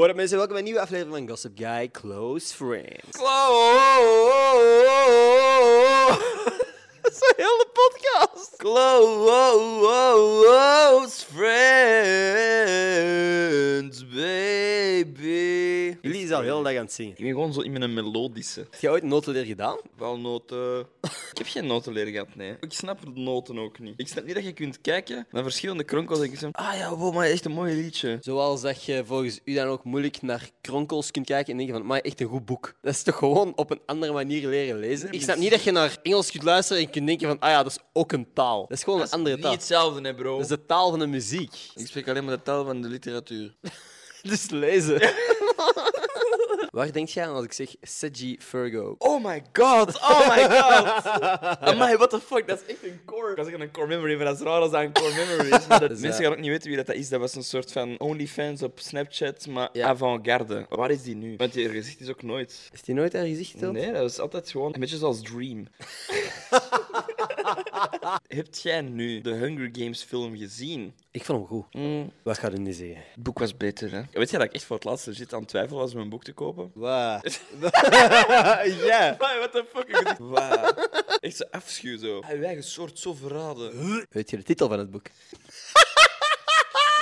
Up mensen, welkom bij een nieuwe aflevering van Gossip Guy Close Friends. Dat is een hele podcast. Close friends, baby. Zijn al heel dag aan het zingen. Ik ben gewoon zo in mijn melodische. Heb jij ooit notenleer gedaan? Wel noten. Ik heb geen notenleer gehad, nee. Ik snap de noten ook niet. Ik snap niet dat je kunt kijken naar verschillende kronkels en je zegt, ah ja, wow, maar echt een mooi liedje. Zoals dat je volgens u dan ook moeilijk naar kronkels kunt kijken en denken van, maar echt een goed boek. Dat is toch gewoon op een andere manier leren lezen? Ik snap niet dat je naar Engels kunt luisteren en kunt denken van, ah ja, dat is ook een taal. Dat is gewoon een andere Niet taal. hetzelfde, hè, bro. Dat is de taal van de muziek. Ik spreek alleen maar de taal van de literatuur. Dus lezen. Waar denk jij aan als ik zeg Seji Fergo? Oh my god, oh my god. Amai, what the fuck, dat is echt een core. Ik was zeggen een core memory, maar dat is raar als dat een core memory is. Maar dat, Dus, mensen gaan ook niet weten wie dat is. Dat was een soort van OnlyFans op Snapchat, maar Ja. avant-garde. Waar is die nu? Want die gezicht is ook nooit... Heeft hij nooit haar gezicht? Nee, dat is altijd gewoon een beetje zoals Dream. Heb jij nu de Hunger Games film gezien? Ik vond hem goed. Mm, Wat gaat u nu zeggen? het boek was beter, hè? Weet je dat ik echt voor het laatst legit aan het twijfelen was om een boek te kopen? Ja. What the fuck? Wauw. Echt zo afschuw zo. Uw eigen soort zo verraden. Weet je de titel van het boek?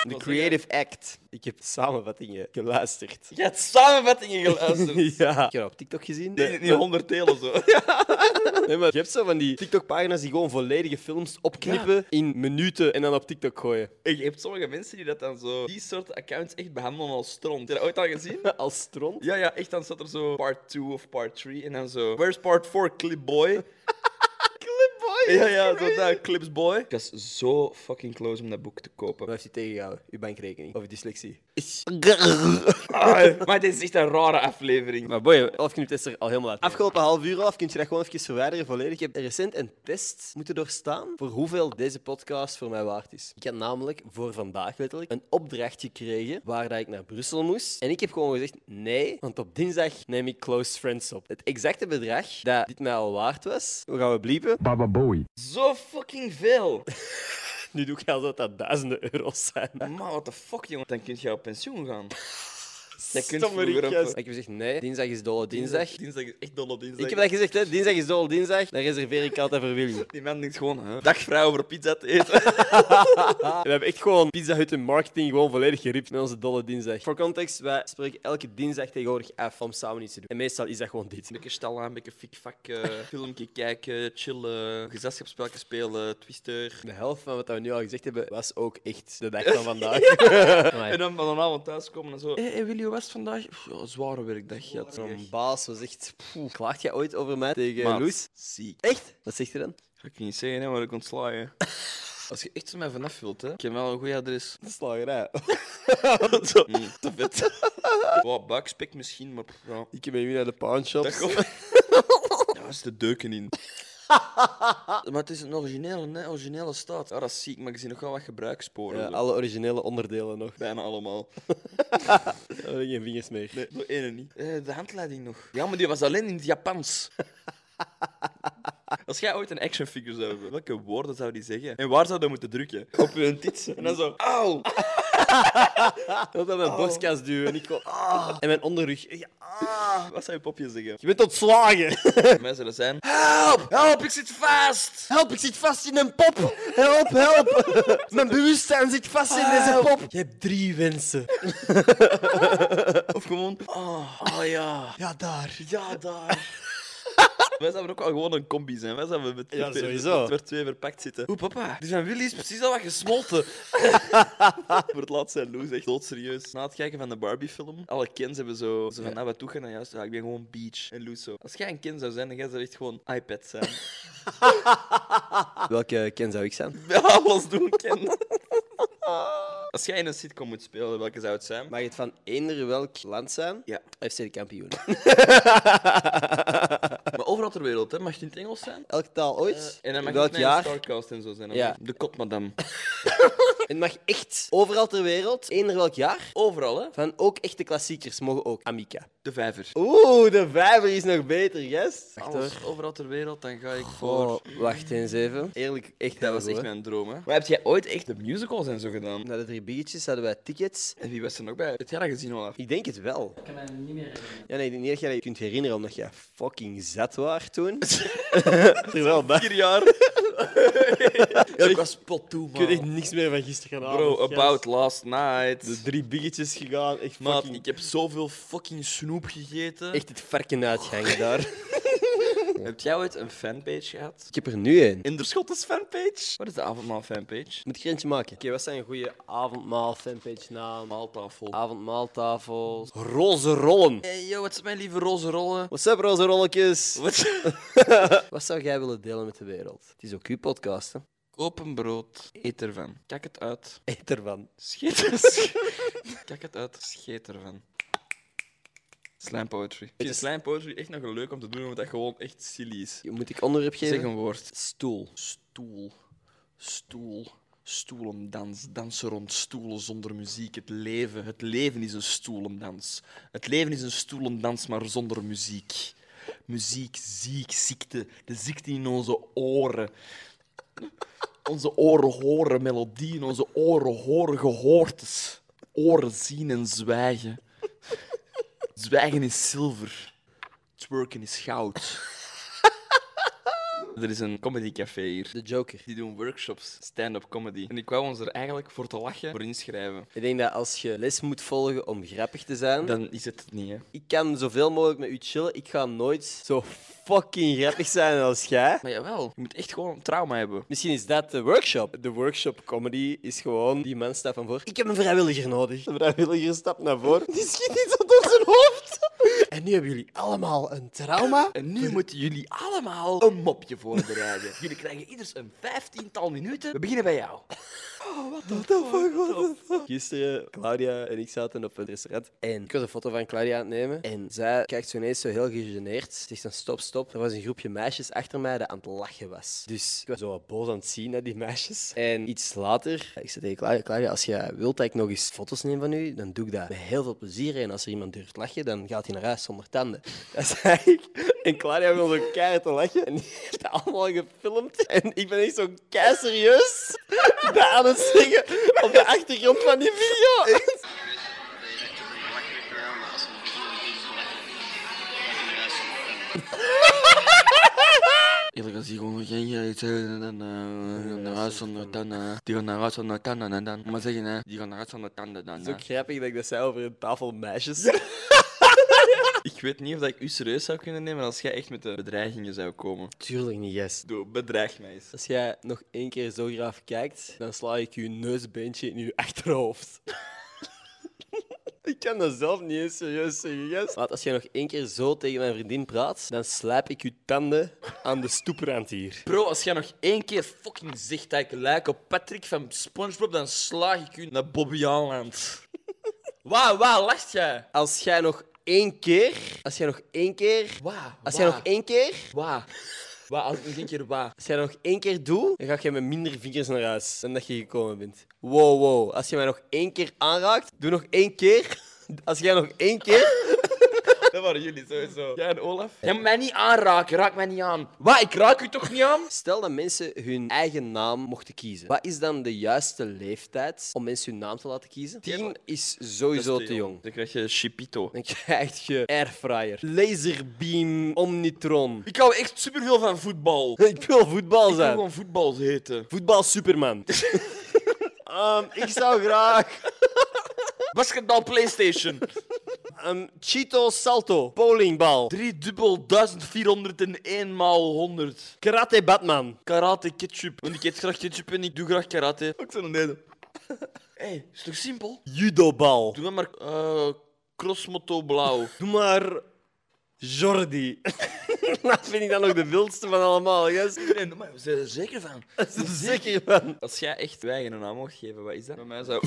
The Creative Act. Ik heb samenvattingen geluisterd. Je hebt samenvattingen geluisterd. ja. Heb je dat op TikTok gezien? Nee, niet honderd delen zo. Nee, maar je hebt zo van die TikTok-pagina's die gewoon volledige films opknippen in minuten en dan op TikTok gooien. Je hebt sommige mensen die dat dan zo, die soort accounts echt behandelen als stront. Heb je dat ooit al gezien? Als stront. Ja, ja, echt. Dan staat er zo part 2 of part 3 en dan zo. Where's part 4, Clipboy? Ja, ja, zo dat, Clipsboy. Ik was zo fucking close om dat boek te kopen. Wat heeft hij tegengehouden? Uw bankrekening of dyslexie? Ah, maar dit is echt een rare aflevering. Maar boy, Elf knip is er al helemaal uit. Afgelopen half uur af kun je dat gewoon even verwijderen volledig. Ik heb recent een test moeten doorstaan voor hoeveel deze podcast voor mij waard is. Ik had namelijk voor vandaag letterlijk een opdracht gekregen waar dat ik naar Brussel moest. En ik heb gewoon gezegd nee, want op dinsdag neem ik Close Friends op. Het exacte bedrag dat dit mij al waard was, hoe gaan we bliepen? Baba Bowie. Zo fucking veel. Nu doe ik alsof dat duizenden euro's zijn. Maar what the fuck, jongen. Dan kun je op pensioen gaan. Je kunt Stommeriekjes. vroeger op- Ik heb gezegd nee, dinsdag is dolle dinsdag. Dinsdag is echt dolle dinsdag. Ik heb dat gezegd, hè. dinsdag is dolle dinsdag. Dan reserveer ik altijd voor Willy. Die man denkt gewoon, huh? dag voor pizza te eten. We hebben echt gewoon Pizza Hut en marketing gewoon volledig geript met onze dolle dinsdag. Voor context, wij spreken elke dinsdag tegenwoordig af om samen iets te doen. En meestal is dat gewoon dit. Een beetje stal aan, een beetje fikvak, eh filmpje kijken, chillen, gezelschapsspelletjes spelen, twister. De helft van wat we nu al gezegd hebben, was ook echt de dag van vandaag. En dan van avond thuiskomen en zo. Hé, hey, Willy, hoe was vandaag? Pff, Ja, zware werkdag gehad. Zo'n baas was echt... Poeh, klaagt jij ooit over mij tegen Maat, Loes? Ziek. Echt? Wat zegt hij dan? Ga ik niet zeggen, hè, maar ik ontslagen. Als je echt van mij vanaf wilt, hè. Ik heb wel een goed adres. De slagerij. Zo, mm, te vet. Buikspek misschien, maar ja. Ik ben nu naar de pawnshop. Dat komt... Daar is de deuken in. Maar het is een originele, hè? originele staat. Ja, dat is ziek, maar ik zie nog wel wat gebruikssporen. Ja, zo. alle originele onderdelen nog. Bijna allemaal. Daar heb geen vingers meer. Nee, nog één niet. Eh, de handleiding nog. Ja, maar die was alleen in het Japans. Als jij ooit een action figure zou hebben, welke woorden zou die zeggen? En waar zou dat moeten drukken? Op hun tits. En dan zo, auw! Dat dan mijn borstkas duwen en ik gewoon... Ah. En mijn onderrug. Ja, ah. Wat zou je popje zeggen? Je bent ontslagen. Zou dat zijn, help! Help, ik zit vast! Help, ik zit vast in een pop. Help, help. Mijn bewustzijn zit vast in deze pop. Je hebt drie wensen. Of gewoon, oh, oh ja. Ja, daar. Ja, daar. Wij zouden ook wel gewoon een combi zijn. Wij zouden met, Ja, met- sowieso. met twee verpakt zitten. Oeh, papa, die van Willy is precies al wat gesmolten. Voor het laatst zijn Lou echt doodserieus. Na het kijken van de Barbie-film, alle Kens hebben zo, zo van, nou, wat doe je dan juist? Ja, ik ben gewoon Beach. En Lou zo, als jij een Ken zou zijn, dan jij zou echt gewoon iPad zijn. Welke Ken zou ik zijn? Ja, alles doen, Ken. Als jij in een sitcom moet spelen, welke zou het zijn? Mag het van eender welk land zijn? Ja. FC de kampioen. Overal ter wereld, hè. Mag het in het Engels zijn? Elke taal ooit. En dan mag Welk het jaar? Starcast en zo zijn. Ja. De kot, madame. Het mag echt overal ter wereld, eender welk jaar. Overal, hè. Van ook echte klassiekers mogen ook. Amica. De vijver. Oeh, de vijver is nog beter, yes. Wacht Alles hoor. overal ter wereld, dan ga ik voor... Wacht eens even. Eerlijk, echt Dat was echt mijn droom, hè. Maar heb jij ooit echt de musicals en zo gedaan? Na de drie biertjes hadden wij tickets. En wie was er nog bij? Heb jij dat gezien, Olaf? Ik denk het wel. Ik kan me niet meer herinneren. Ja, nee, ik denk niet dat jij je kunt herinneren, omdat jij fucking zat was toen. Terwijl. Vier jaar. ja, ik was pot toe, Ik weet echt man. niks meer van gisteren Bro, about last night. De drie biggetjes gegaan. Echt Maat, fucking... ik heb zoveel fucking snoep gegeten. Echt het varken uitgangen daar. Heb jij ooit een fanpage gehad? Ik heb er nu een. Inderschotters fanpage? Wat is de avondmaal fanpage? Moet ik er eentje maken? Oké, wat zijn een goede avondmaal fanpage naam? Maaltafel. Avondmaaltafels. Roze rollen. Hey, yo, wat is mijn lieve roze rollen? What's up, roze rolletjes? Wat? Wat zou jij willen delen met de wereld? Het is ook uw podcast, hè? Koop een brood, eet ervan. Kijk het uit. Eet ervan. Scheet Kijk het uit, scheet ervan. Slam poetry. Ik vind slam poetry echt nog leuk om te doen, omdat dat gewoon echt silly is. Moet ik onderwerp geven? Zeg een woord. Stoel. Stoel. Stoel. Stoelendans. Dansen rond stoelen zonder muziek. Het leven. Het leven is een stoelendans. Het leven is een stoelendans, maar zonder muziek. Muziek, ziek, ziekte. De ziekte in onze oren. Onze oren horen melodieën, onze oren horen gehoortes. Oren zien en zwijgen. Zwijgen is zilver. Twerken is goud. Er is een comedycafé hier. De Joker. Die doen workshops, stand-up comedy. En ik wou ons er eigenlijk voor te lachen voor inschrijven. Ik denk dat als je les moet volgen om grappig te zijn, Dan is het het niet, hè. ik kan zoveel mogelijk met u chillen. Ik ga nooit zo fucking grappig zijn als jij. Maar jawel, je moet echt gewoon een trauma hebben. Misschien is dat de workshop. De workshop comedy is gewoon die man staat van voor. Ik heb een vrijwilliger nodig. De vrijwilliger stapt naar voren. Die schiet iets door zijn hoofd. En nu hebben jullie allemaal een trauma. En nu moeten jullie allemaal een mopje voorbereiden. jullie krijgen ieders een vijftiental minuten. We beginnen bij jou. Gisteren, Claudia en ik zaten op het restaurant en ik was een foto van Claudia aan het nemen. En zij kijkt zo ineens zo heel gegeneerd. Ze zegt dan stop, stop. Er was een groepje meisjes achter mij dat aan het lachen was. Dus ik was zo wat boos aan het zien, hè, die meisjes. En iets later, ik zei tegen Claudia, Claudia, als je wilt dat ik nog eens foto's neem van u, dan doe ik dat met heel veel plezier. En als er iemand durft lachen, dan gaat hij naar huis zonder tanden. Dat zei ik. En Claudia wil zo keihard te lachen. En die heeft dat allemaal gefilmd. En ik ben echt zo kei serieus dat aan het zeggen op de achtergrond van die video. Eerlijk als die gewoon keer iets zeggen, dan gaan naar huis zonder tanden. Die gaan naar huis zonder tanden en dan. Maar zeggen, hè, die gaan naar huis zonder tanden dan. Ook grappig dat ik dat zei over een tafel meisjes. Ik weet niet of dat ik u serieus zou kunnen nemen als jij echt met de bedreigingen zou komen. Tuurlijk niet, yes. Doe, bedreig mij eens. Als jij nog één keer zo graaf kijkt, dan sla ik je neusbeentje in je achterhoofd. ik kan dat zelf niet eens serieus zeggen, yes. Als jij nog één keer zo tegen mijn vriendin praat, dan slijp ik je tanden aan de stoeprand hier. Bro, als jij nog één keer fucking zegt dat ik lijk op Patrick van SpongeBob, dan slaag ik u naar Bobby Aanland. Wauw, waar lacht jij? Als jij nog één keer, als jij nog één keer, Wauw, als jij nog één keer, Waar? Waar? Als ik nog één keer waar? als jij nog één keer doet, dan ga je met minder vingers naar huis dan dat je gekomen bent. Wow, wow. Als je mij nog één keer aanraakt, doe nog één keer. Als jij nog één keer Dat waren jullie sowieso. Jij en Olaf? Jij moet mij niet aanraken, raak mij niet aan. Wat? Ik raak u toch niet aan? Stel dat mensen hun eigen naam mochten kiezen. Wat is dan de juiste leeftijd om mensen hun naam te laten kiezen? Tien is sowieso te jong. Dan krijg je Chipito. Dan krijg je airfryer, laserbeam, omnitron. Ik hou echt superveel van voetbal. Ik wil voetbal Ik wil zijn. gewoon voetbal heten. Voetbal Superman. Ehm, ik zou graag Basketbal PlayStation. Een Cheeto Salto bowlingbal. 3 dubbel 1401 maal 100. Karate Batman. Karate ketchup. Want ik eet graag ketchup en ik doe graag karate. Ook zo'n deden. Hé, hey, is toch simpel? Judobal. Doe dan maar eh crossmotto blauw. Doe maar Jordi. Dat vind ik dan nog de wildste van allemaal. gast. Nee, maar we zijn er zeker van. Dat is er zeker van. Als jij echt wij een naam mocht geven, wat is dat? Bij mij zou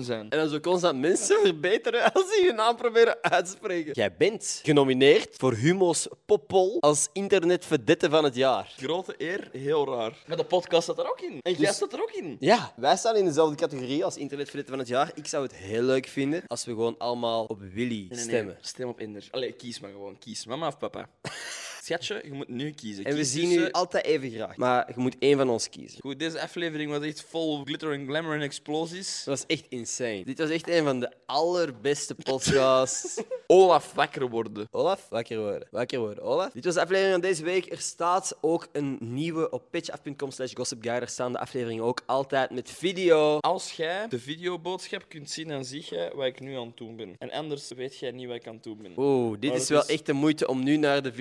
zijn. En dan zo constant mensen verbeteren als ze je naam proberen uit te spreken. Jij bent genomineerd voor Humo's Poppol als internetvedette van het jaar. Grote eer, heel raar. Maar de podcast staat er ook in. En jij Dus- staat er ook in. Ja, wij staan in dezelfde categorie als internetvedette van het jaar. Ik zou het heel leuk vinden als we gewoon allemaal op Willy Nee, nee, nee. stemmen. Stem op Inder. Allee, kies maar gewoon. Kies. Mama of papa. Schatje, je moet nu kiezen. En we Kies zien tussen- u altijd even graag. Maar je moet één van ons kiezen. Goed, deze aflevering was echt vol glitter en glamour en explosies. Dat was echt insane. Dit was echt een van de allerbeste podcasts. Olaf wakker worden. Olaf, wakker worden. Wakker worden, Olaf. Dit was de aflevering van deze week. Er staat ook een nieuwe op patreon.com slash gossipguy. Daar staan de afleveringen ook altijd met video. Als jij de videoboodschap kunt zien, dan zie je wat ik nu aan het doen ben. En anders weet jij niet wat ik aan het doen ben. Oeh, dit Maar is wel is- echt de moeite om nu naar de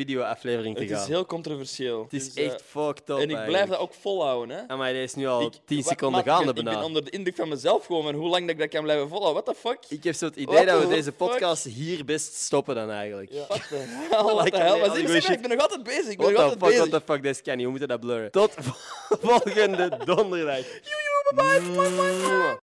te Het gaan. is heel controversieel. Het is Dus, eh, echt fucked up En ik blijf dat ook volhouden, hè. Maar is nu al Ik- 10 wa- seconden gaande Ik ben bijna. onder de indruk van mezelf gewoon, en hoe lang dat ik dat kan blijven volhouden. What the fuck? Ik heb zo het idee What dat we the deze fuck? podcast hier best stoppen dan eigenlijk. Ja. What the hell? What Like, the hell? nee, Maar al die zie je, goeie zeg, ik ben nog altijd bezig. Ik ben What nog the altijd fuck, bezig. what the fuck, deze kan niet. We moeten dat blurren. Tot volgende donderdag. Joejoe, bye bye.